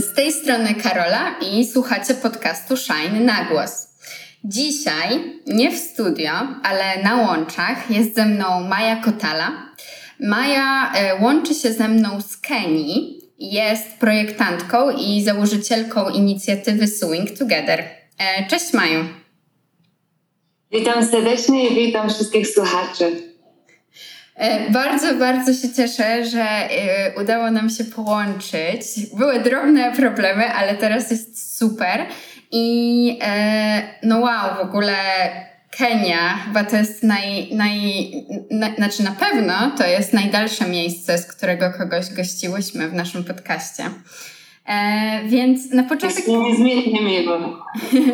strony Karola i słuchacie podcastu Shine na głos. Dzisiaj nie w studio, ale na łączach jest ze mną Maja Kotala. Maja e, łączy się ze mną z Kenii, jest projektantką i założycielką inicjatywy Sewing Together. E, cześć Maju. Witam serdecznie i witam wszystkich słuchaczy. E, bardzo, bardzo się cieszę, że e, udało nam się połączyć. Były drobne problemy, ale teraz jest super. I e, no wow, w ogóle Kenia chyba to jest naj, naj, na, znaczy na pewno to jest najdalsze miejsce, z którego kogoś gościłyśmy w naszym podcaście. więc na początek... Niezmiennie miło.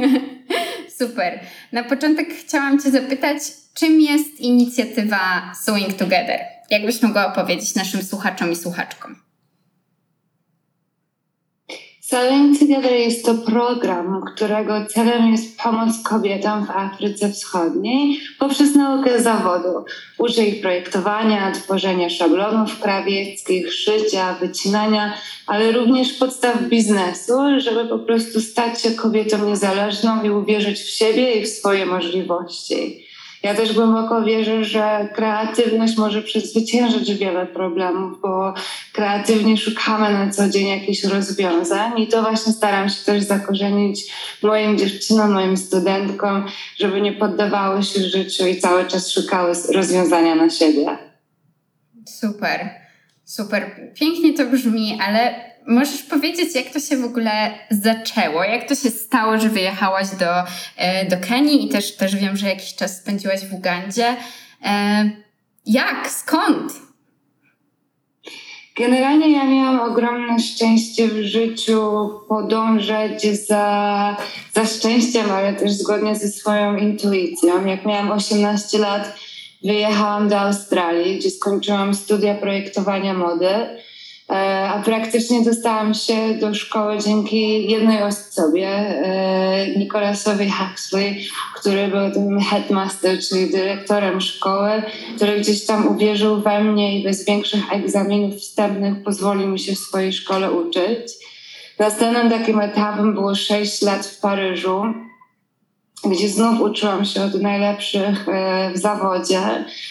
Super. Na początek chciałam Cię zapytać, czym jest inicjatywa Sewing Together? Jakbyś mogła opowiedzieć naszym słuchaczom i słuchaczkom? Sewing Together jest to program, którego celem jest pomoc kobietom w Afryce Wschodniej poprzez naukę zawodu. Uczy ich projektowania, tworzenia szablonów krawieckich, szycia, wycinania, ale również podstaw biznesu, żeby po prostu stać się kobietą niezależną i uwierzyć w siebie i w swoje możliwości. Ja też głęboko wierzę, że kreatywność może przezwyciężyć wiele problemów, bo kreatywnie szukamy na co dzień jakichś rozwiązań i to właśnie staram się też zakorzenić moim dziewczynom, moim studentkom, żeby nie poddawały się życiu i cały czas szukały rozwiązania na siebie. Super, super. Pięknie to brzmi, ale Możesz powiedzieć, jak to się w ogóle zaczęło? Jak to się stało, że wyjechałaś do, e, do Kenii i też, też wiem, że jakiś czas spędziłaś w Ugandzie. E, jak? Skąd? Generalnie ja miałam ogromne szczęście w życiu podążać za, za szczęściem, ale też zgodnie ze swoją intuicją. Jak miałam 18 lat, wyjechałam do Australii, gdzie skończyłam studia projektowania mody. E, a praktycznie dostałam się do szkoły dzięki jednej osobie, e, Nicolasowi Huxley, który był tym headmaster, czyli dyrektorem szkoły, który gdzieś tam uwierzył we mnie i bez większych egzaminów wstępnych pozwolił mi się w swojej szkole uczyć. Następnym takim etapem było 6 lat w Paryżu gdzie znów uczyłam się od najlepszych e, w zawodzie.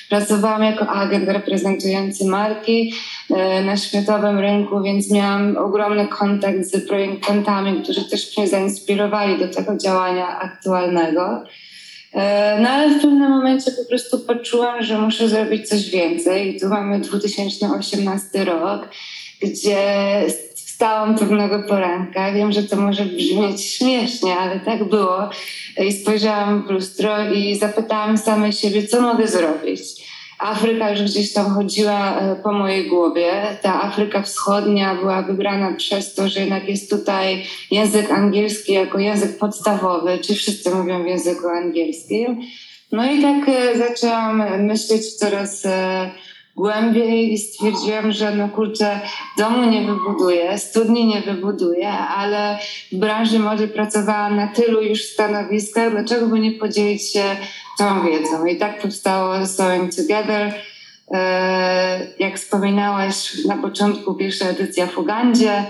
Pracowałam jako agent reprezentujący marki e, na światowym rynku, więc miałam ogromny kontakt z projektantami, którzy też mnie zainspirowali do tego działania aktualnego. E, no ale w pewnym momencie po prostu poczułam, że muszę zrobić coś więcej. I tu mamy 2018 rok, gdzie wstałam pewnego poranka. Wiem, że to może brzmieć śmiesznie, ale tak było. I spojrzałam w lustro i zapytałam samej siebie, co mogę zrobić. Afryka już gdzieś tam chodziła e, po mojej głowie. Ta Afryka Wschodnia była wybrana przez to, że jednak jest tutaj język angielski jako język podstawowy, czy wszyscy mówią w języku angielskim. No i tak e, zaczęłam myśleć coraz e, głębiej i stwierdziłam, że no kurczę, domu nie wybuduję, studni nie wybuduję, ale w branży mody pracowałam na tylu już stanowiskach, dlaczego by nie podzielić się tą wiedzą? I tak powstało Sewing Together. E, jak wspominałaś na początku, pierwsza edycja w Ugandzie,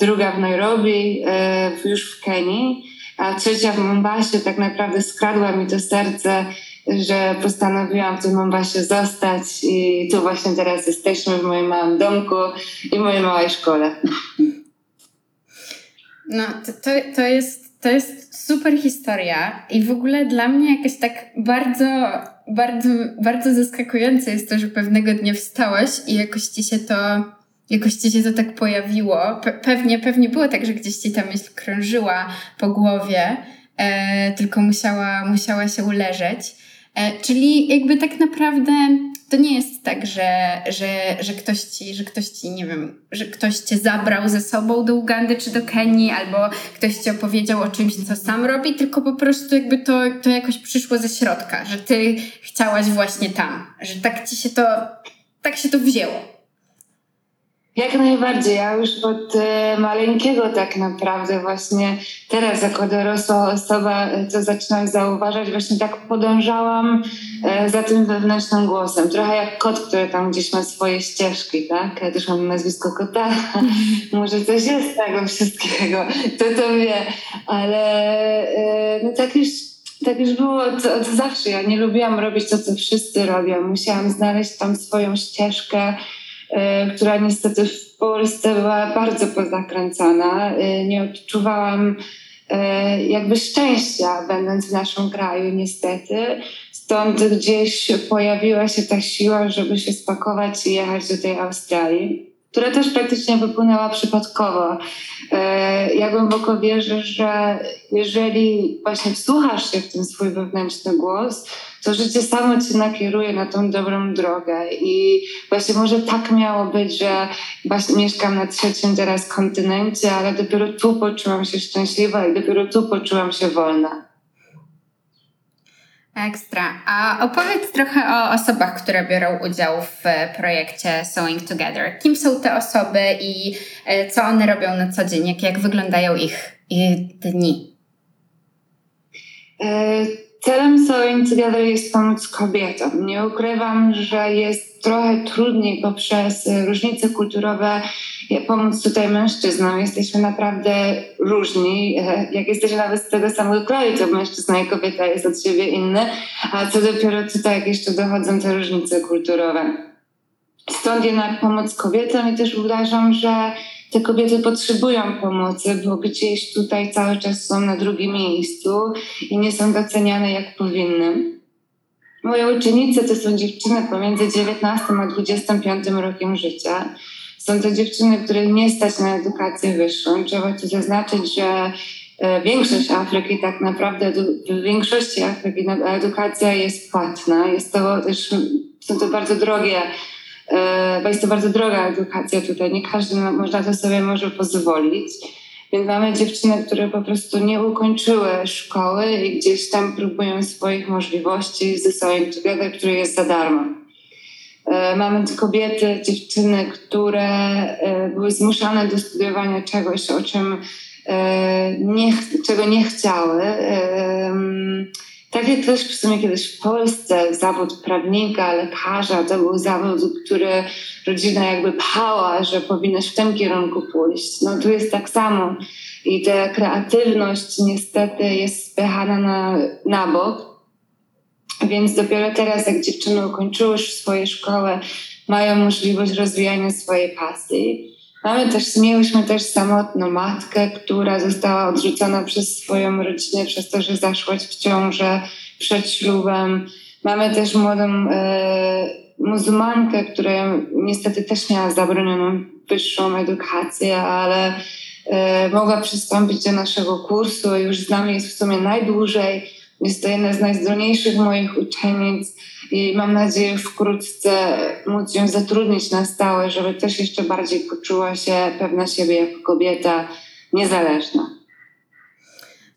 druga w Nairobi, e, już w Kenii, a trzecia w Mombasa. Tak naprawdę skradła mi to serce że postanowiłam w tym Mombasa zostać i tu właśnie teraz jesteśmy w moim małym domku i mojej małej szkole. No, to, to, to, jest, to jest super historia i w ogóle dla mnie jakoś tak bardzo, bardzo, bardzo zaskakujące jest to, że pewnego dnia wstałaś i jakoś ci się to, jakoś ci się to tak pojawiło. Pe pewnie, pewnie było tak, że gdzieś ci ta myśl krążyła po głowie, e, tylko musiała, musiała się uleżeć. E, czyli jakby tak naprawdę to nie jest tak, że, że, że, ktoś ci, że ktoś ci, nie wiem, że ktoś cię zabrał ze sobą do Ugandy czy do Kenii, albo ktoś ci opowiedział o czymś, co sam robi, tylko po prostu jakby to, to jakoś przyszło ze środka, że ty chciałaś właśnie tam, że tak ci się to, tak się to wzięło. Jak najbardziej. Ja już od e, maleńkiego tak naprawdę właśnie teraz jako dorosła osoba e, to zaczynam zauważać, właśnie tak podążałam e, za tym wewnętrznym głosem. Trochę jak kot, który tam gdzieś ma swoje ścieżki, tak? Ja też mam nazwisko kota. Może coś jest tego wszystkiego, to to wie. Ale no tak już tak już było od, od, zawsze. Ja nie lubiłam robić to, co wszyscy robią. Musiałam znaleźć tam swoją ścieżkę, która niestety w Polsce była bardzo pozakręcona. Y, nie odczuwałam y, jakby szczęścia, będąc w naszym kraju, niestety. Stąd gdzieś pojawiła się ta siła, żeby się spakować i jechać do tej Australii która też praktycznie wypłynęła przypadkowo. E, ja głęboko wierzę, że jeżeli właśnie wsłuchasz się w ten swój wewnętrzny głos, to życie samo cię nakieruje na tą dobrą drogę. I właśnie może tak miało być, że właśnie mieszkam na trzecim teraz kontynencie, ale dopiero tu poczułam się szczęśliwa i dopiero tu poczułam się wolna. Ekstra. A opowiedz trochę o osobach, które biorą udział w projekcie Sewing Together. Kim są te osoby i e, co one robią na co dzień? Jak, jak wyglądają ich, ich dni? E, celem Sewing Together jest pomóc kobietom. Nie ukrywam, że jest trochę trudniej poprzez różnice kulturowe pomóc tutaj mężczyznom. Jesteśmy naprawdę różni. E, jak jesteśmy nawet z tego samego kraju, to mężczyzna i kobieta jest od siebie inny, a co dopiero tutaj, jak jeszcze dochodzą te różnice kulturowe. Stąd jednak pomoc kobietom i też uważam, że te kobiety potrzebują pomocy, bo gdzieś tutaj cały czas są na drugim miejscu i nie są doceniane jak powinny. Moje uczennice to są dziewczyny pomiędzy 19 a 25 rokiem życia. Są to dziewczyny, które nie stać na edukację wyższą. Trzeba tu zaznaczyć, że e, większość Afryki, tak naprawdę w większości Afryki edukacja jest płatna. Jest to też, są to bardzo drogie, bo jest to bardzo droga edukacja tutaj. Nie każdy można to sobie może pozwolić. Więc mamy dziewczyny, które po prostu nie ukończyły szkoły i gdzieś tam próbują swoich możliwości ze Sewing Together, który jest za darmo. E, mamy kobiety, dziewczyny, które e, były zmuszane do studiowania czegoś, o czym e, nie, czego nie chciały. Tak jak też w sumie kiedyś w Polsce zawód prawnika, lekarza to był zawód, który rodzina jakby pchała, że powinnaś w tym kierunku pójść. No tu jest tak samo. I ta kreatywność niestety jest spychana na, na bok. Więc dopiero teraz, jak dziewczyny ukończyły swoje szkoły, mają możliwość rozwijania swojej pasji. Mamy też, mieliśmy też samotną matkę, która została odrzucona przez swoją rodzinę przez to, że zaszła w ciążę przed ślubem. Mamy też młodą e, muzułmankę, która niestety też miała zabronioną wyższą edukację, ale e, mogła przystąpić do naszego kursu. Już z nami jest w sumie najdłużej jest to jedna z najzdolniejszych moich uczennic i mam nadzieję wkrótce móc ją zatrudnić na stałe, żeby też jeszcze bardziej poczuła się pewna siebie jako kobieta niezależna.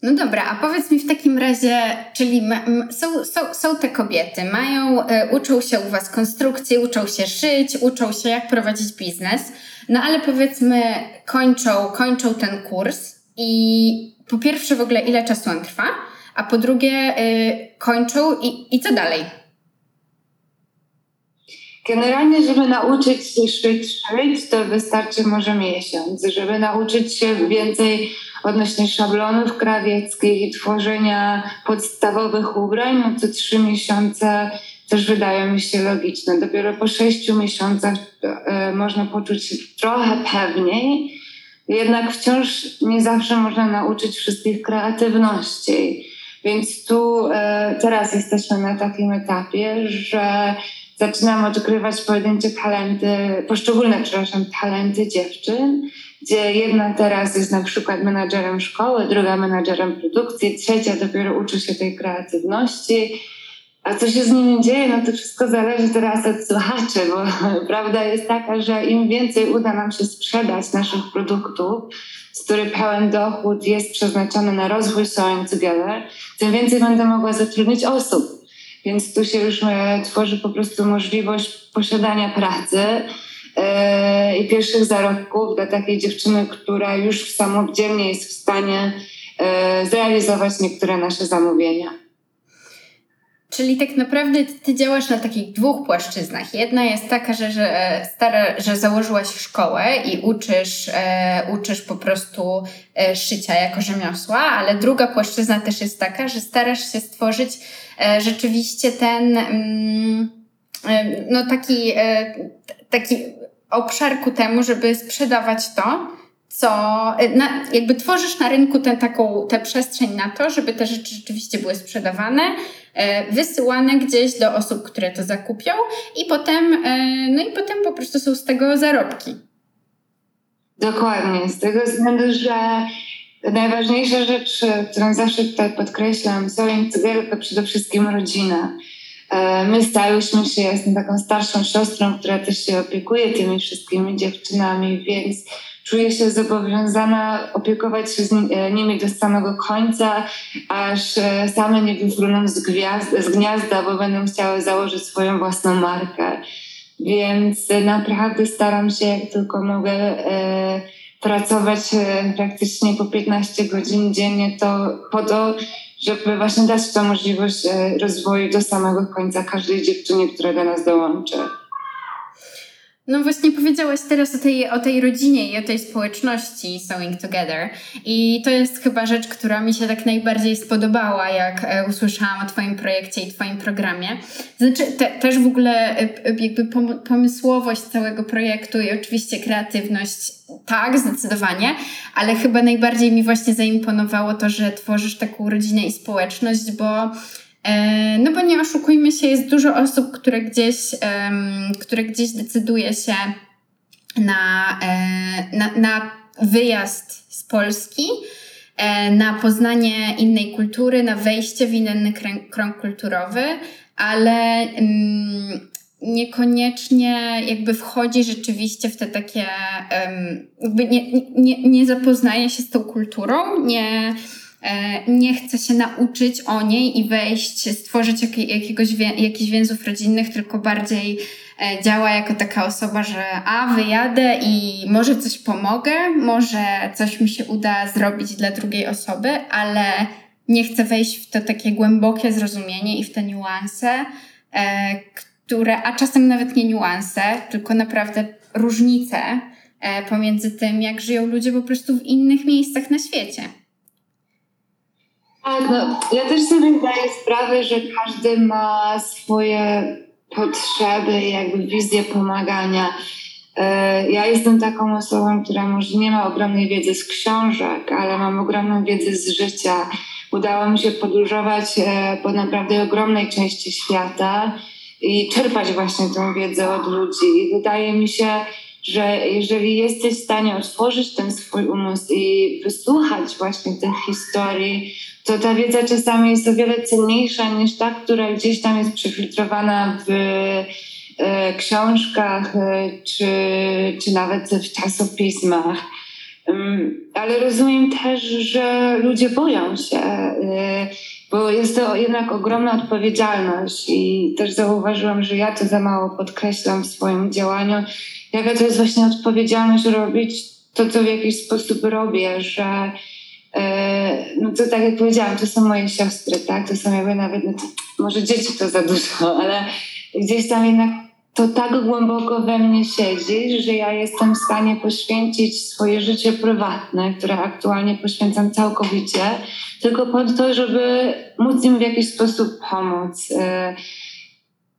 No dobra, a powiedz mi w takim razie, czyli ma, są, są, są te kobiety, mają, y, uczą się u Was konstrukcji, uczą się szyć, uczą się jak prowadzić biznes, no ale powiedzmy kończą, kończą ten kurs i po pierwsze w ogóle ile czasu on trwa? A po drugie y, kończą i, i co dalej? Generalnie, żeby nauczyć się szyć, szyć, to wystarczy może miesiąc. Żeby nauczyć się więcej odnośnie szablonów krawieckich i tworzenia podstawowych ubrań, no to trzy miesiące też wydają mi się logiczne. Dopiero po sześciu miesiącach y, można poczuć się trochę pewniej, jednak wciąż nie zawsze można nauczyć wszystkich kreatywności. Więc tu e, teraz jesteśmy na takim etapie, że zaczynam odkrywać pojedyncze talenty, poszczególne, przepraszam, talenty dziewczyn, gdzie jedna teraz jest na przykład menadżerem szkoły, druga menadżerem produkcji, trzecia dopiero uczy się tej kreatywności. A co się z nimi dzieje, no to wszystko zależy teraz od słuchaczy, bo prawda jest taka, że im więcej uda nam się sprzedać naszych produktów, z który pełen dochód jest przeznaczony na rozwój Sewing Together, tym więcej będę mogła zatrudnić osób. Więc tu się już e, tworzy po prostu możliwość posiadania pracy e, i pierwszych zarobków dla takiej dziewczyny, która już samodzielnie jest w stanie e, zrealizować niektóre nasze zamówienia. Czyli tak naprawdę ty działasz na takich dwóch płaszczyznach. Jedna jest taka, że, że, e, stara, że założyłaś szkołę i uczysz, e, uczysz po prostu e, szycia jako rzemiosła, ale druga płaszczyzna też jest taka, że starasz się stworzyć e, rzeczywiście ten mm, e, no taki, e, taki obszar ku temu, żeby sprzedawać to, co na, jakby tworzysz na rynku tę taką tę przestrzeń na to, żeby te rzeczy rzeczywiście były sprzedawane, wysyłane gdzieś do osób, które to zakupią i potem, e, no i potem po prostu są z tego zarobki. Dokładnie, z tego względu, że najważniejsza rzecz, którą zawsze tutaj podkreślam, Together to przede wszystkim rodzina. E, my stałyśmy się, ja jestem taką starszą siostrą, która też się opiekuje tymi wszystkimi dziewczynami, więc czuję się zobowiązana opiekować się e, nimi do samego końca, aż e, same nie wyfruną z, z gniazda, bo będą chciały założyć swoją własną markę. Więc naprawdę staram się, jak tylko mogę, pracować praktycznie po 15 godzin dziennie, to po to, żeby właśnie dać tę możliwość rozwoju do samego końca każdej dziewczynie, która do nas dołączy. No właśnie powiedziałaś teraz o tej, o tej rodzinie i o tej społeczności Sewing Together i to jest chyba rzecz, która mi się tak najbardziej spodobała, jak e, usłyszałam o Twoim projekcie i Twoim programie. Znaczy te, też w ogóle e, jakby pomysłowość całego projektu i oczywiście kreatywność, tak, zdecydowanie, ale chyba najbardziej mi właśnie zaimponowało to, że tworzysz taką rodzinę i społeczność, bo E, no bo nie oszukujmy się, jest dużo osób, które gdzieś, które gdzieś decyduje się na, e, na, na wyjazd z Polski, e, na poznanie innej kultury, na wejście w inny krąg kulturowy, ale niekoniecznie jakby wchodzi rzeczywiście w te takie, jakby nie, nie, nie zapoznaje się z tą kulturą, nie E, nie chce się nauczyć o niej i wejść, stworzyć jakiegoś, jakichś więzów rodzinnych, tylko bardziej e, działa jako taka osoba, że a wyjadę i może coś pomogę, może coś mi się uda zrobić dla drugiej osoby, ale nie chcę wejść w to takie głębokie zrozumienie i w te niuanse, e, które, a czasem nawet nie niuanse, tylko naprawdę różnice pomiędzy tym, jak żyją ludzie po prostu w innych miejscach na świecie. Tak, no, ja też sobie zdaję sprawę, że każdy ma swoje potrzeby, jakby wizję pomagania. E, ja jestem taką osobą, która może nie ma ogromnej wiedzy z książek, ale mam ogromną wiedzę z życia. Udało mi się podróżować e, po naprawdę ogromnej części świata i czerpać właśnie tę wiedzę od ludzi. I wydaje mi się, że jeżeli jesteś w stanie otworzyć ten swój umysł i wysłuchać właśnie tych historii, to ta wiedza czasami jest o wiele cenniejsza niż ta, która gdzieś tam jest przefiltrowana w e, książkach e, czy, czy nawet w czasopismach. Ale rozumiem też, że ludzie boją się, e, bo jest to jednak ogromna odpowiedzialność i też zauważyłam, że ja to za mało podkreślam w swoim działaniu, jaka to jest właśnie odpowiedzialność robić to, co w jakiś sposób robię, że no to tak jak powiedziałam, to są moje siostry, tak? To są jakby nawet, no to, może dzieci to za dużo, ale gdzieś tam jednak to tak głęboko we mnie siedzi, że ja jestem w stanie poświęcić swoje życie prywatne, które aktualnie poświęcam całkowicie, tylko po to, żeby móc im w jakiś sposób pomóc.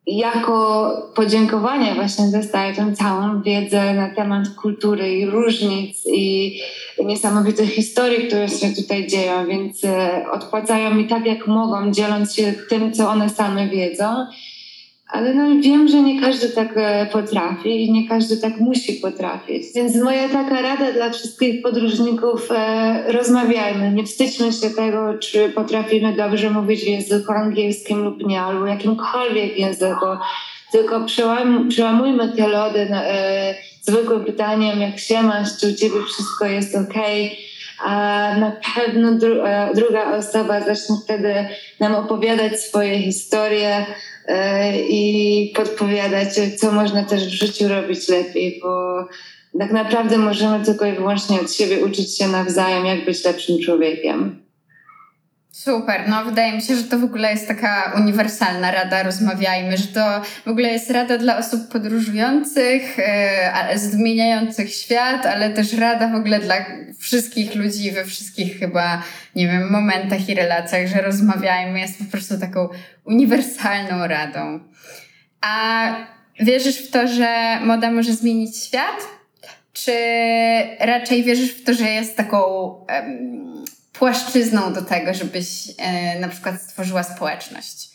Jako podziękowanie właśnie dostaję tę całą wiedzę na temat kultury i różnic i niesamowitych historii, które się tutaj dzieją, więc e, odpłacają mi tak jak mogą, dzieląc się tym, co one same wiedzą. Ale no, wiem, że nie każdy tak e, potrafi i nie każdy tak musi potrafić. Więc moja taka rada dla wszystkich podróżników, e, rozmawiajmy, nie wstydźmy się tego, czy potrafimy dobrze mówić w języku angielskim lub nie, albo jakimkolwiek języku, tylko przełam, przełamujmy te lody e, zwykłym pytaniem, jak się masz, czy u ciebie wszystko jest ok, a na pewno dru e, druga osoba zacznie wtedy nam opowiadać swoje historie i podpowiadać, co można też w życiu robić lepiej, bo tak naprawdę możemy tylko i wyłącznie od siebie uczyć się nawzajem, jak być lepszym człowiekiem. Super, no wydaje mi się, że to w ogóle jest taka uniwersalna rada, rozmawiajmy, że to w ogóle jest rada dla osób podróżujących, e, zmieniających świat, ale też rada w ogóle dla wszystkich ludzi we wszystkich chyba, nie wiem, momentach i relacjach, że rozmawiajmy jest po prostu taką uniwersalną radą. A wierzysz w to, że moda może zmienić świat? Czy raczej wierzysz w to, że jest taką... płaszczyzną do tego, żebyś e, na przykład stworzyła społeczność?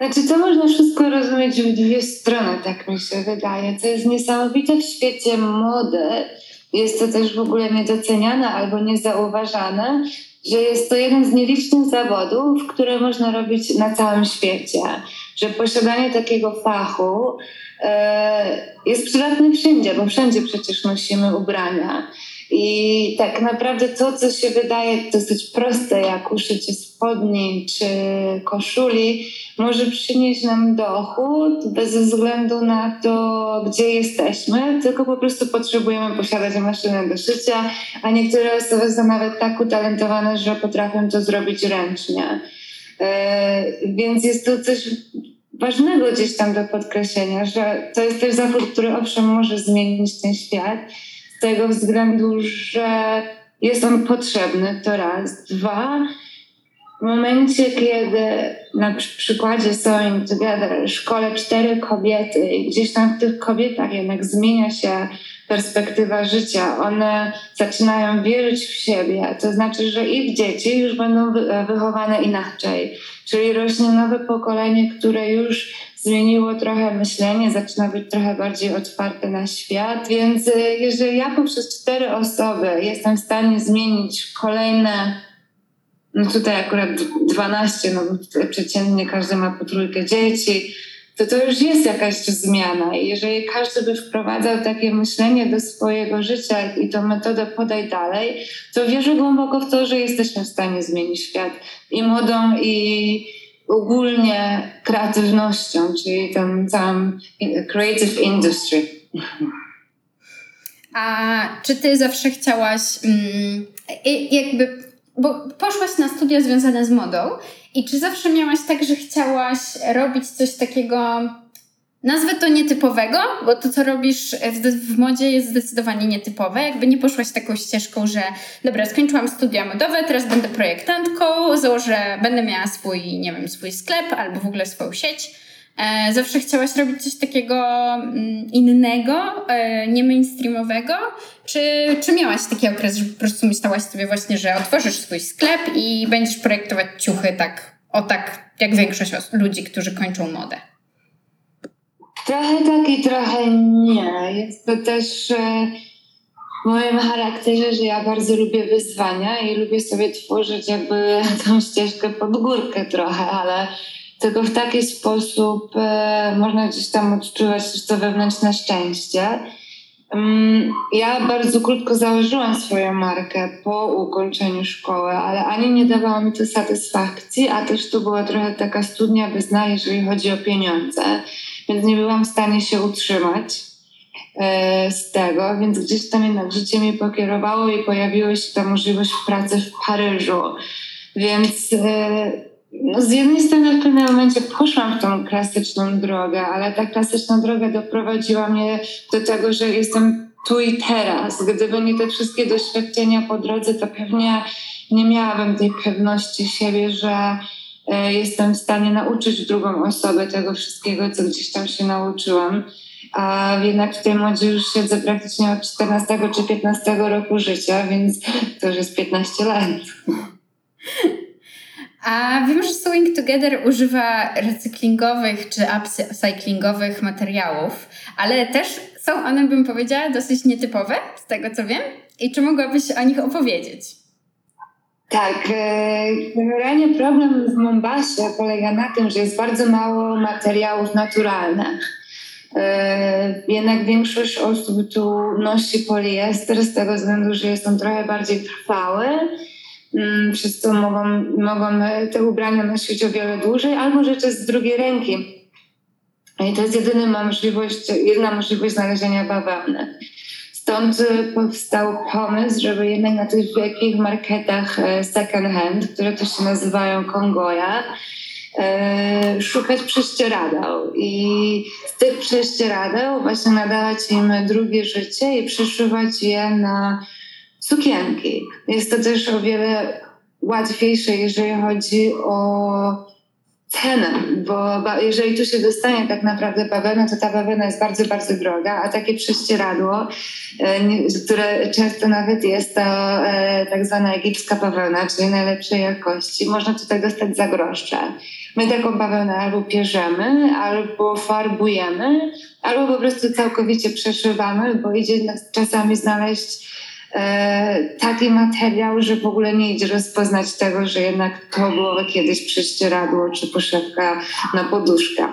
Znaczy, to można wszystko rozumieć w dwie strony, tak mi się wydaje. Co jest niesamowite w świecie mody, jest to też w ogóle niedoceniane albo niezauważane, że jest to jeden z nielicznych zawodów, które można robić na całym świecie. Że posiadanie takiego fachu e, jest przydatne wszędzie, bo wszędzie przecież nosimy ubrania. I tak naprawdę to, co się wydaje dosyć proste, jak uszycie spodni czy koszuli, może przynieść nam dochód bez względu na to, gdzie jesteśmy, tylko po prostu potrzebujemy posiadać maszynę do szycia, a niektóre osoby są nawet tak utalentowane, że potrafią to zrobić ręcznie. Yy, więc jest to coś ważnego gdzieś tam do podkreślenia, że to jest też zawód, który owszem może zmienić ten świat, z tego względu, że jest on potrzebny, to raz. Dwa, w momencie, kiedy na przykładzie Sewing Together szkole cztery kobiety i gdzieś tam w tych kobietach jednak zmienia się perspektywa życia, one zaczynają wierzyć w siebie, to znaczy, że ich dzieci już będą wychowane inaczej. Czyli rośnie nowe pokolenie, które już zmieniło trochę myślenie, zaczyna być trochę bardziej otwarte na świat. Więc y, jeżeli ja poprzez cztery osoby jestem w stanie zmienić kolejne, no tutaj akurat 12, no przeciętnie każdy ma po trójkę dzieci, to to już jest jakaś zmiana. I jeżeli każdy by wprowadzał takie myślenie do swojego życia i tą metodę podaj dalej, to wierzę głęboko w to, że jesteśmy w stanie zmienić świat i modą, i ogólnie kreatywnością, czyli tym całym creative industry. A czy ty zawsze chciałaś mm, jakby, bo poszłaś na studia związane z modą i czy zawsze miałaś tak, że chciałaś robić coś takiego Nazwę to nietypowego, bo to, co robisz w, modzie jest zdecydowanie nietypowe. Jakby nie poszłaś taką ścieżką, że dobra, skończyłam studia modowe, teraz będę projektantką, założę, będę miała swój, nie wiem, swój sklep albo w ogóle swoją sieć. E, zawsze chciałaś robić coś takiego mm, innego, e, nie mainstreamowego? Czy, czy miałaś taki okres, że po prostu myślałaś sobie właśnie, że otworzysz swój sklep i będziesz projektować ciuchy tak, o tak jak większość ludzi, którzy kończą modę? Trochę tak i trochę nie. Jest to też e, w moim charakterze, że ja bardzo lubię wyzwania i lubię sobie tworzyć jakby tą ścieżkę pod górkę trochę, ale tylko w taki sposób e, można gdzieś tam odczuwać też to wewnętrzne szczęście. Mm, ja bardzo krótko założyłam swoją markę po ukończeniu szkoły, ale ani nie dawało mi to satysfakcji, a też to była trochę taka studnia wyzna, jeżeli chodzi o pieniądze więc nie byłam w stanie się utrzymać e, z tego, więc gdzieś tam jednak życie mnie pokierowało i pojawiła się ta możliwość pracy w Paryżu. Więc e, no z jednej strony w pewnym momencie poszłam w tą klasyczną drogę, ale ta klasyczna droga doprowadziła mnie do tego, że jestem tu i teraz. Gdyby nie te wszystkie doświadczenia po drodze, to pewnie nie miałabym tej pewności siebie, że jestem w stanie nauczyć drugą osobę tego wszystkiego, co gdzieś tam się nauczyłam. A jednak w tej modzie już siedzę praktycznie od 14 czy 15 roku życia, więc to już jest 15 lat. A wiem, że Sewing Together używa recyklingowych czy upcyclingowych materiałów, ale też są one, bym powiedziała, dosyć nietypowe, z tego co wiem. I czy mogłabyś o nich opowiedzieć? Tak, e, generalnie problem w Mombasie polega na tym, że jest bardzo mało materiałów naturalnych. E, jednak większość osób tu nosi poliester z tego względu, że jest on trochę bardziej trwały, mm, przez co mogą, mogą te ubrania nosić o wiele dłużej, albo rzeczy z drugiej ręki. I to jest jedyna możliwość, jedna możliwość znalezienia bawełny. Stąd powstał pomysł, żeby jednak na tych wielkich marketach e, second hand, które to się nazywają Kongoja, E, szukać prześcieradeł i z tych prześcieradeł właśnie nadawać im drugie życie i przeszywać je na sukienki. Jest to też o wiele łatwiejsze, jeżeli chodzi o cenę, bo jeżeli tu się dostanie tak naprawdę bawełna, to ta bawełna jest bardzo, bardzo droga, a takie prześcieradło, e, które często nawet jest to e, tak zwana egipska bawełna, czyli najlepszej jakości, można tutaj dostać za grosze. My taką bawełnę albo pierzemy, albo farbujemy, albo po prostu całkowicie przeszywamy, bo idzie czasami znaleźć taki materiał, że w ogóle nie idzie rozpoznać tego, że jednak to było kiedyś prześcieradło czy poszewka na poduszkę.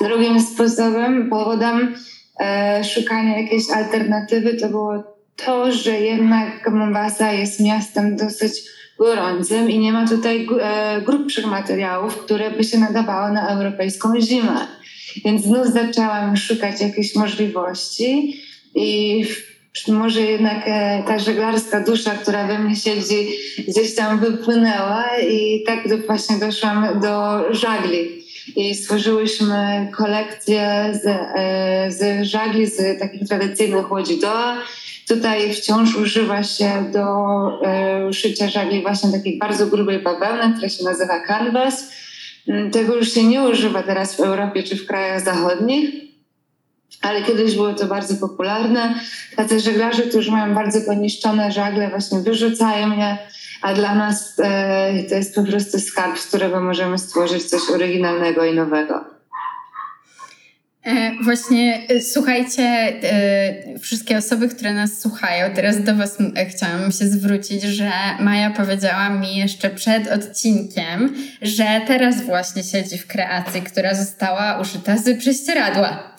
Drugim sposobem, powodem e, szukania jakiejś alternatywy to było to, że jednak Mombasa jest miastem dosyć gorącym i nie ma tutaj e, grubszych materiałów, które by się nadawały na europejską zimę. Więc znów zaczęłam szukać jakichś możliwości i może jednak e, ta żeglarska dusza, która we mnie siedzi, gdzieś tam wypłynęła i tak właśnie doszłam do żagli. I stworzyłyśmy kolekcję z, e, z żagli, z takich tradycyjnych łodzi doa, Tutaj wciąż używa się do e, szycia żagli właśnie takiej bardzo grubej bawełny, która się nazywa canvas. Mm, tego już się nie używa teraz w Europie czy w krajach zachodnich, ale kiedyś było to bardzo popularne. Tacy żeglarze, którzy mają bardzo poniszczone żagle, właśnie wyrzucają je, a dla nas e, to jest po prostu skarb, z którego możemy stworzyć coś oryginalnego i nowego. E, właśnie e, słuchajcie, e, wszystkie osoby, które nas słuchają, teraz do Was chciałam się zwrócić, że Maja powiedziała mi jeszcze przed odcinkiem, że teraz właśnie siedzi w kreacji, która została uszyta z prześcieradła.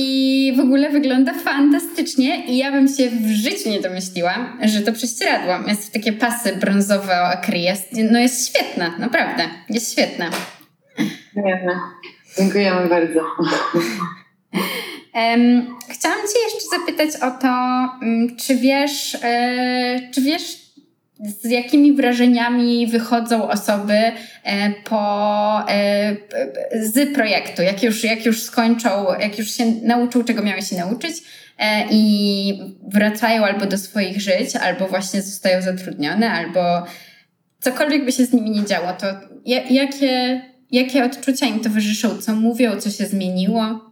I w ogóle wygląda fantastycznie i ja bym się w życiu nie domyśliła, że to prześcieradło. Jest w takie pasy brązowe o akry. Jest, no jest świetna, naprawdę. Jest świetna. Nie, Dziękujemy bardzo. chciałam Cię jeszcze zapytać o to, mm, czy wiesz, e, czy wiesz, z jakimi wrażeniami wychodzą osoby e, po, e, z projektu, jak już, jak już skończą, jak już się nauczą, czego miały się nauczyć i wracają albo do swoich żyć, albo właśnie zostają zatrudnione, albo cokolwiek by się z nimi nie działo, to jakie Jakie odczucia im towarzyszą? Co mówią? Co się zmieniło?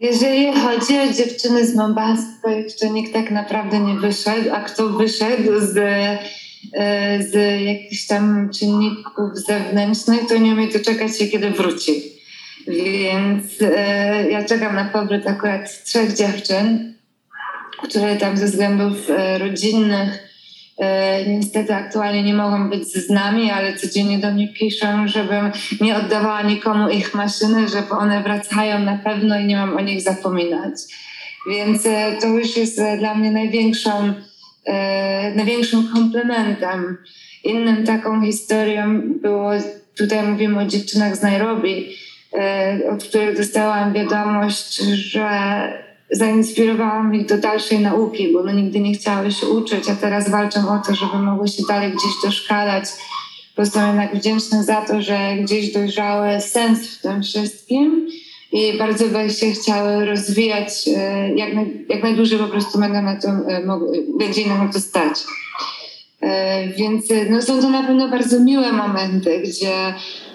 Jeżeli chodzi o dziewczyny z Mombasy, to jeszcze nikt tak naprawdę nie wyszedł, a kto wyszedł z, e, z jakichś tam czynników zewnętrznych, to nie umie doczekać się, kiedy wróci. Więc e, ja czekam na powrót akurat trzech dziewczyn, które tam ze względów e, rodzinnych niestety aktualnie nie mogą być z nami, ale codziennie do mnie piszą, żebym nie oddawała nikomu ich maszyny, że one wracają na pewno i nie mam o nich zapominać. Więc e, to już jest e, dla mnie największą, największym komplementem. Innym taką historią było, tutaj mówimy o dziewczynach z Nairobi, od których dostałam wiadomość, że zainspirowałam ich do dalszej nauki, bo one nigdy nie chciały się uczyć, a teraz walczą o to, żeby mogły się dalej gdzieś doszkalać. Po prostu jednak wdzięczne za to, że gdzieś dojrzały sens w tym wszystkim i bardzo by się chciały rozwijać e, jak, naj, jak najdłużej po prostu będą na to, e, będzie na to stać. E, więc no, są to na pewno bardzo miłe momenty, gdzie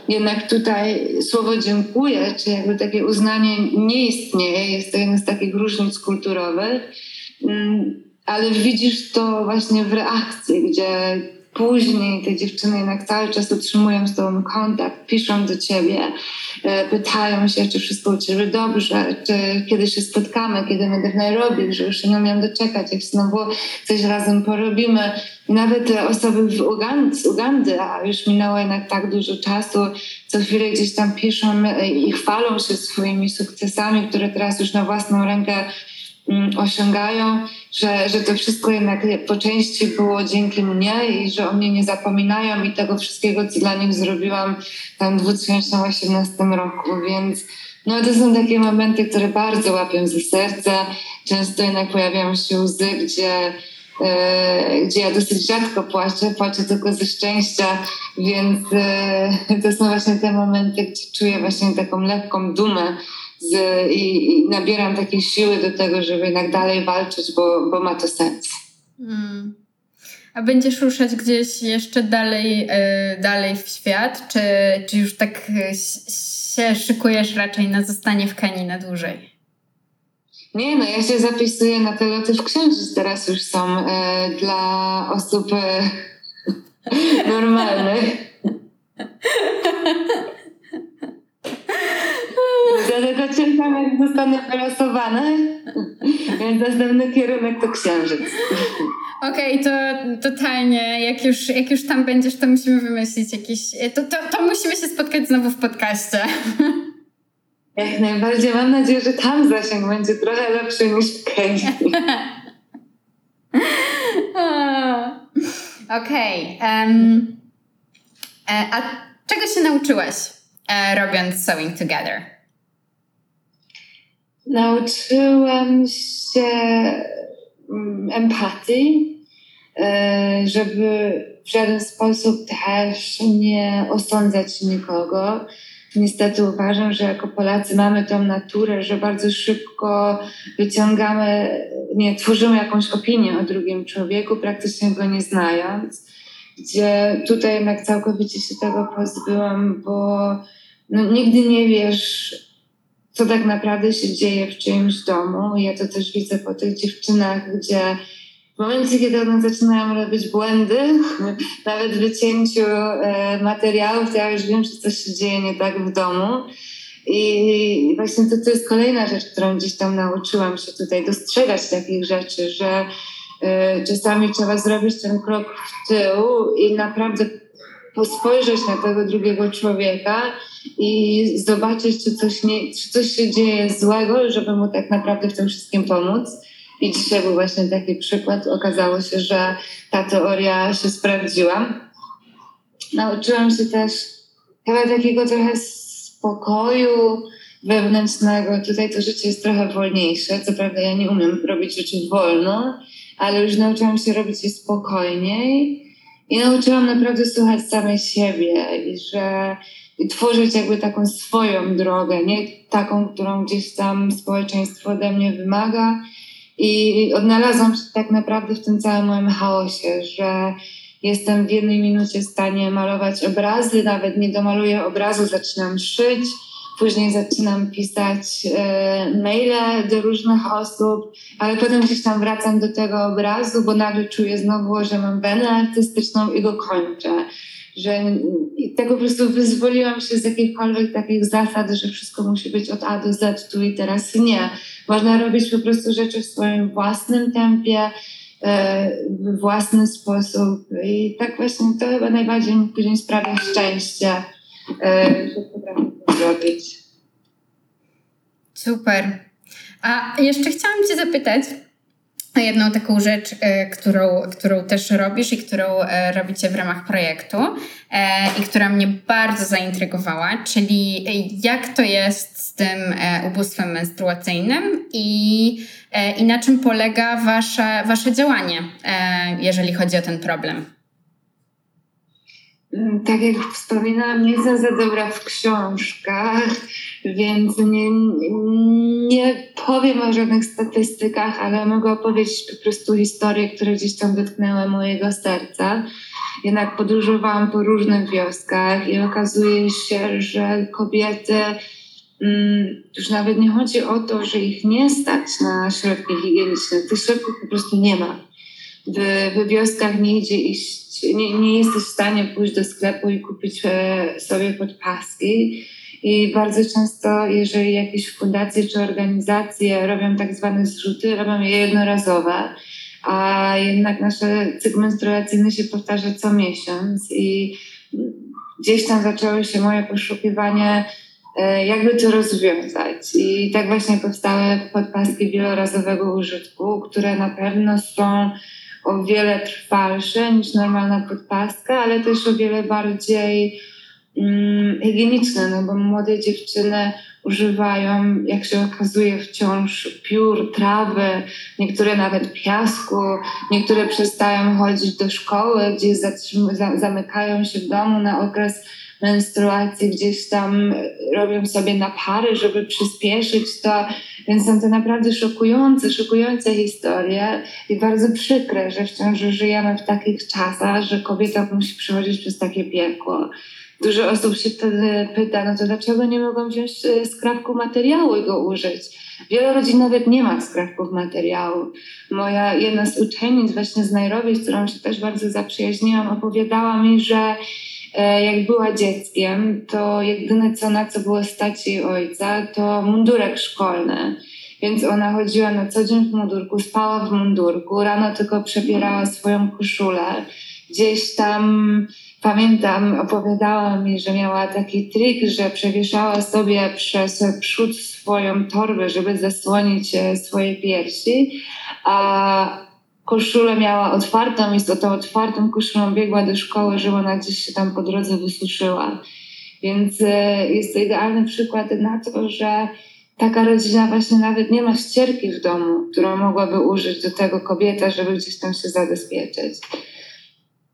jednak tutaj słowo dziękuję, czy jakby takie uznanie nie istnieje, jest to jedna z takich różnic kulturowych, mm, ale widzisz to właśnie w reakcji, gdzie później te dziewczyny jednak cały czas utrzymują z tobą kontakt, piszą do ciebie, e, pytają się, czy wszystko u ciebie dobrze, czy kiedy się spotkamy, kiedy będę w Nairobi, że już się nie umiem doczekać, jak znowu coś razem porobimy. Nawet osoby w Ugand, z Ugandy, a już minęło jednak tak dużo czasu, co chwilę gdzieś tam piszą i chwalą się swoimi sukcesami, które teraz już na własną rękę osiągają, że, że to wszystko jednak po części było dzięki mnie i że o mnie nie zapominają i tego wszystkiego, co dla nich zrobiłam tam w 2018 roku, więc no to są takie momenty, które bardzo łapią ze serca. Często jednak pojawiają się łzy, gdzie, e, gdzie ja dosyć rzadko płaczę, płaczę tylko ze szczęścia, więc e, to są właśnie te momenty, gdzie czuję właśnie taką lekką dumę z, i, i, nabieram takiej siły do tego, żeby jednak dalej walczyć, bo, bo ma to sens. Mm. A będziesz ruszać gdzieś jeszcze dalej, e, dalej w świat, czy, czy już tak się szykujesz raczej na zostanie w Kenii na dłużej? Nie, no ja się zapisuję na te loty w księżyc. Teraz już są e, dla osób e, normalnych. Dlatego czekam, jak zostanę wylosowana. Więc następny kierunek to księżyc. Okej, okay, to totalnie, jak już, jak już tam będziesz, to musimy wymyślić jakieś... To, to, to musimy się spotkać znowu w podcaście. Jak najbardziej. Mam nadzieję, że tam zasięg będzie trochę lepszy niż w Kenii. Okej. Okay. Um, e, a czego się nauczyłeś e, robiąc Sewing Together? Nauczyłem się mm, empatii, e, żeby w żaden sposób też nie osądzać nikogo niestety uważam, że jako Polacy mamy tą naturę, że bardzo szybko wyciągamy, nie, tworzymy jakąś opinię o drugim człowieku, praktycznie go nie znając. Gdzie tutaj jednak całkowicie się tego pozbyłam, bo no, nigdy nie wiesz, co tak naprawdę się dzieje w czyimś domu. Ja to też widzę po tych dziewczynach, gdzie w momencie, kiedy one zaczynają robić błędy, nawet w wycięciu e, materiałów, to ja już wiem, że coś się dzieje nie tak w domu. I właśnie to, to jest kolejna rzecz, którą gdzieś tam nauczyłam się tutaj dostrzegać takich rzeczy, że e, czasami trzeba zrobić ten krok w tył i naprawdę spojrzeć na tego drugiego człowieka i zobaczyć, czy coś, nie, czy coś się dzieje złego, żeby mu tak naprawdę w tym wszystkim pomóc. I dzisiaj był właśnie taki przykład. Okazało się, że ta teoria się sprawdziła. Nauczyłam się też chyba takiego trochę spokoju wewnętrznego. Tutaj to życie jest trochę wolniejsze. Co prawda ja nie umiem robić rzeczy wolno, ale już nauczyłam się robić je spokojniej i nauczyłam naprawdę słuchać samej siebie i że i tworzyć jakby taką swoją drogę, nie taką, którą gdzieś tam społeczeństwo ode mnie wymaga, i odnalazłam się tak naprawdę w tym całym moim chaosie, że jestem w jednej minucie w stanie malować obrazy, nawet nie domaluję obrazu, zaczynam szyć, później zaczynam pisać e, maile do różnych osób, ale potem gdzieś tam wracam do tego obrazu, bo nagle czuję znowu, że mam wenę artystyczną i go kończę. Że tego po prostu wyzwoliłam się z jakichkolwiek takich zasad, że wszystko musi być od A do Z, tu i teraz nie można robić po prostu rzeczy w swoim własnym tempie, e, w własny sposób. I tak właśnie to chyba najbardziej mi później sprawia szczęście, e, że potrafię Super. A jeszcze chciałam Cię zapytać, jedną taką rzecz, e, którą, którą też robisz i którą e, robicie w ramach projektu e, i która mnie bardzo zaintrygowała, czyli jak to jest z tym ubóstwem menstruacyjnym i, i na czym polega wasze, wasze działanie, jeżeli chodzi o ten problem. Mm, tak jak wspominałam, nie jestem za dobra w książkach, więc nie, nie powiem o żadnych statystykach, ale mogę opowiedzieć po prostu historie, które gdzieś tam dotknęły mojego serca. Jednak podróżowałam po różnych wioskach i okazuje się, że kobiety mm, już nawet nie chodzi o to, że ich nie stać na środki higieniczne. Tych środków po prostu nie ma. W, w wioskach nie idzie iść nie, nie jesteś w stanie pójść do sklepu i kupić e, sobie podpaski. I bardzo często, jeżeli jakieś fundacje czy organizacje robią tak zwane zrzuty, robią je jednorazowe, a jednak nasze cykl menstruacyjny się powtarza co miesiąc i gdzieś tam zaczęło się moje poszukiwanie, jakby to rozwiązać. I tak właśnie powstały podpaski wielorazowego użytku, które na pewno są o wiele trwalsze niż normalna podpaska, ale też o wiele bardziej mm, higieniczne, no bo młode dziewczyny używają, jak się okazuje, wciąż piór, trawy, niektóre nawet piasku, niektóre przestają chodzić do szkoły, gdzie zamykają się w domu na okres menstruacji, gdzieś tam robią sobie napary, żeby przyspieszyć to. Więc są to naprawdę szokujące, szokujące historie i bardzo przykre, że wciąż żyjemy w takich czasach, że kobieta musi przechodzić przez takie piekło dużo osób się wtedy pyta, no to dlaczego nie mogą wziąć e, skrawku materiału i go użyć? Wiele rodzin nawet nie ma skrawków materiału. Moja jedna z uczennic właśnie z Nairobi, z którą się też bardzo zaprzyjaźniłam, opowiadała mi, że jak była dzieckiem, to jedyne co na co było stać jej ojca, to mundurek szkolny. Więc ona chodziła na co dzień w mundurku, spała w mundurku, rano tylko przebierała swoją koszulę. Gdzieś tam Pamiętam, opowiadała mi, że miała taki trik, że przewieszała sobie przez przód swoją torbę, żeby zasłonić e, swoje piersi, a koszulę miała otwartą i z tą otwartą koszulą biegła do szkoły, żeby ona gdzieś się tam po drodze wysuszyła. Więc e, jest to idealny przykład na to, że taka rodzina właśnie nawet nie ma ścierki w domu, którą mogłaby użyć do tego kobieta, żeby gdzieś tam się zabezpieczyć.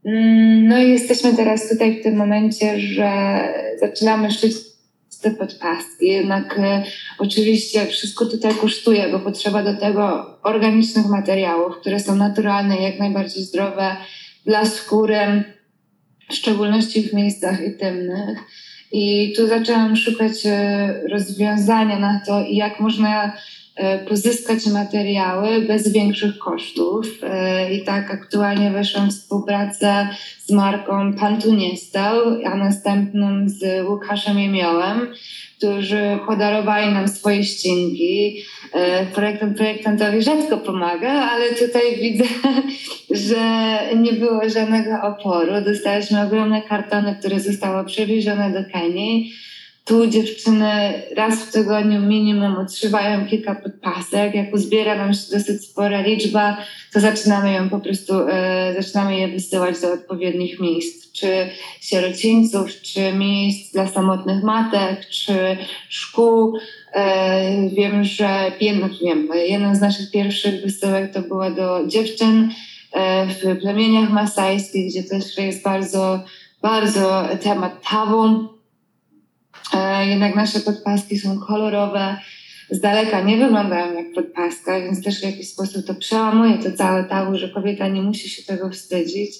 Mm, no i jesteśmy teraz tutaj w tym momencie, że zaczynamy szyć te podpaski. Jednak e, oczywiście wszystko tutaj kosztuje, bo potrzeba do tego organicznych materiałów, które są naturalne jak najbardziej zdrowe dla skóry, w szczególności w miejscach intymnych. I tu zaczęłam szukać e, rozwiązania na to, jak można pozyskać materiały bez większych kosztów. E, I tak aktualnie weszłam w współpracę z marką Pantu Nie Stał, a następną z Łukaszem Jemiołem, którzy podarowali nam swoje ścinki. E, projektant projektantowi rzadko pomaga, ale tutaj widzę, że nie było żadnego oporu. Dostaliśmy ogromne kartony, które zostały przewiezione do Kenii tu dziewczyny raz w tygodniu minimum otrzymają kilka podpasek. Jak uzbiera nam się dosyć spora liczba, to zaczynamy ją po prostu, e, zaczynamy je wysyłać do odpowiednich miejsc, czy sierocińców, czy miejsc dla samotnych matek, czy szkół. E, wiem, że jedno, wiem, jedna z naszych pierwszych wysyłek to była do dziewczyn e, w plemieniach masajskich, gdzie też jest bardzo, bardzo temat tabu jednak nasze podpaski są kolorowe, z daleka nie wyglądają jak podpaska, więc też w jakiś sposób to przełamuje to całe tabu, że kobieta nie musi się tego wstydzić.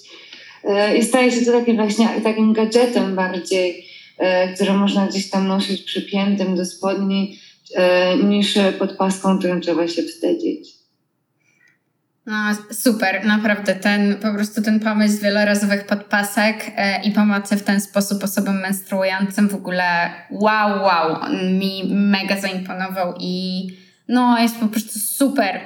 E, I staje się to takim właśnie takim gadżetem bardziej, e, który można gdzieś tam nosić przypiętym do spodni, niż podpaską, którą trzeba się wstydzić. No, super, naprawdę ten, po prostu ten pomysł wielorazowych podpasek e, i pomocy w ten sposób osobom menstruującym w ogóle wow, wow, mi mega zaimponował i no jest po prostu super.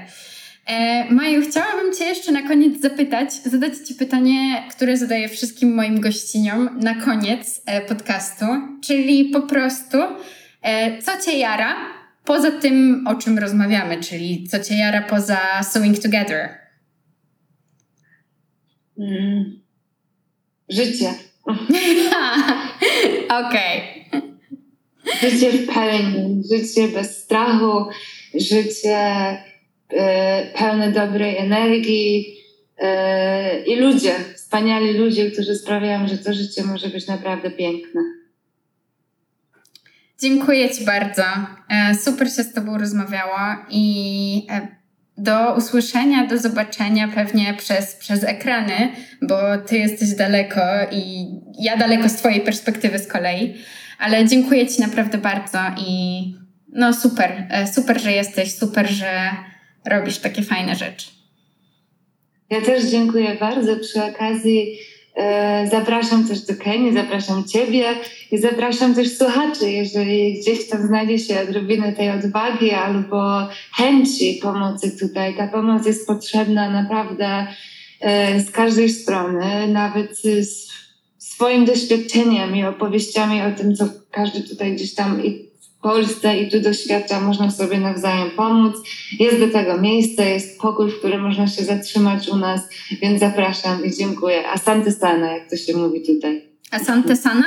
E, Maju, chciałabym Cię jeszcze na koniec zapytać, zadać Ci pytanie, które zadaję wszystkim moim gościniom na koniec e, podcastu, czyli po prostu, e, co Cię jara poza tym, o czym rozmawiamy, czyli co cię jara poza Sewing Together? Mm. Życie. Okej. Okay. Życie w pełni, życie bez strachu, życie e, pełne dobrej energii e, i ludzie, wspaniali ludzie, którzy sprawiają, że to życie może być naprawdę piękne. Dziękuję Ci bardzo. E, super się z Tobą rozmawiało i e, do usłyszenia, do zobaczenia pewnie przez, przez ekrany, bo Ty jesteś daleko i ja daleko z Twojej perspektywy z kolei. Ale dziękuję Ci naprawdę bardzo i no super, e, super, że jesteś, super, że robisz takie fajne rzeczy. Ja też dziękuję bardzo. Przy okazji zapraszam też do Kenii, zapraszam Ciebie i zapraszam też słuchaczy, jeżeli gdzieś tam znajdzie się odrobinę tej odwagi albo chęci pomocy tutaj. Ta pomoc jest potrzebna naprawdę e, z każdej strony, nawet z swoim doświadczeniem i opowieściami o tym, co każdy tutaj gdzieś tam i w Polsce i tu doświadcza, można sobie nawzajem pomóc. Jest do tego miejsce, jest pokój, w którym można się zatrzymać u nas, więc zapraszam i dziękuję. Asante sana, jak to się mówi tutaj. Asante sana?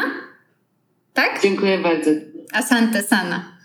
Tak? Dziękuję bardzo. Asante sana.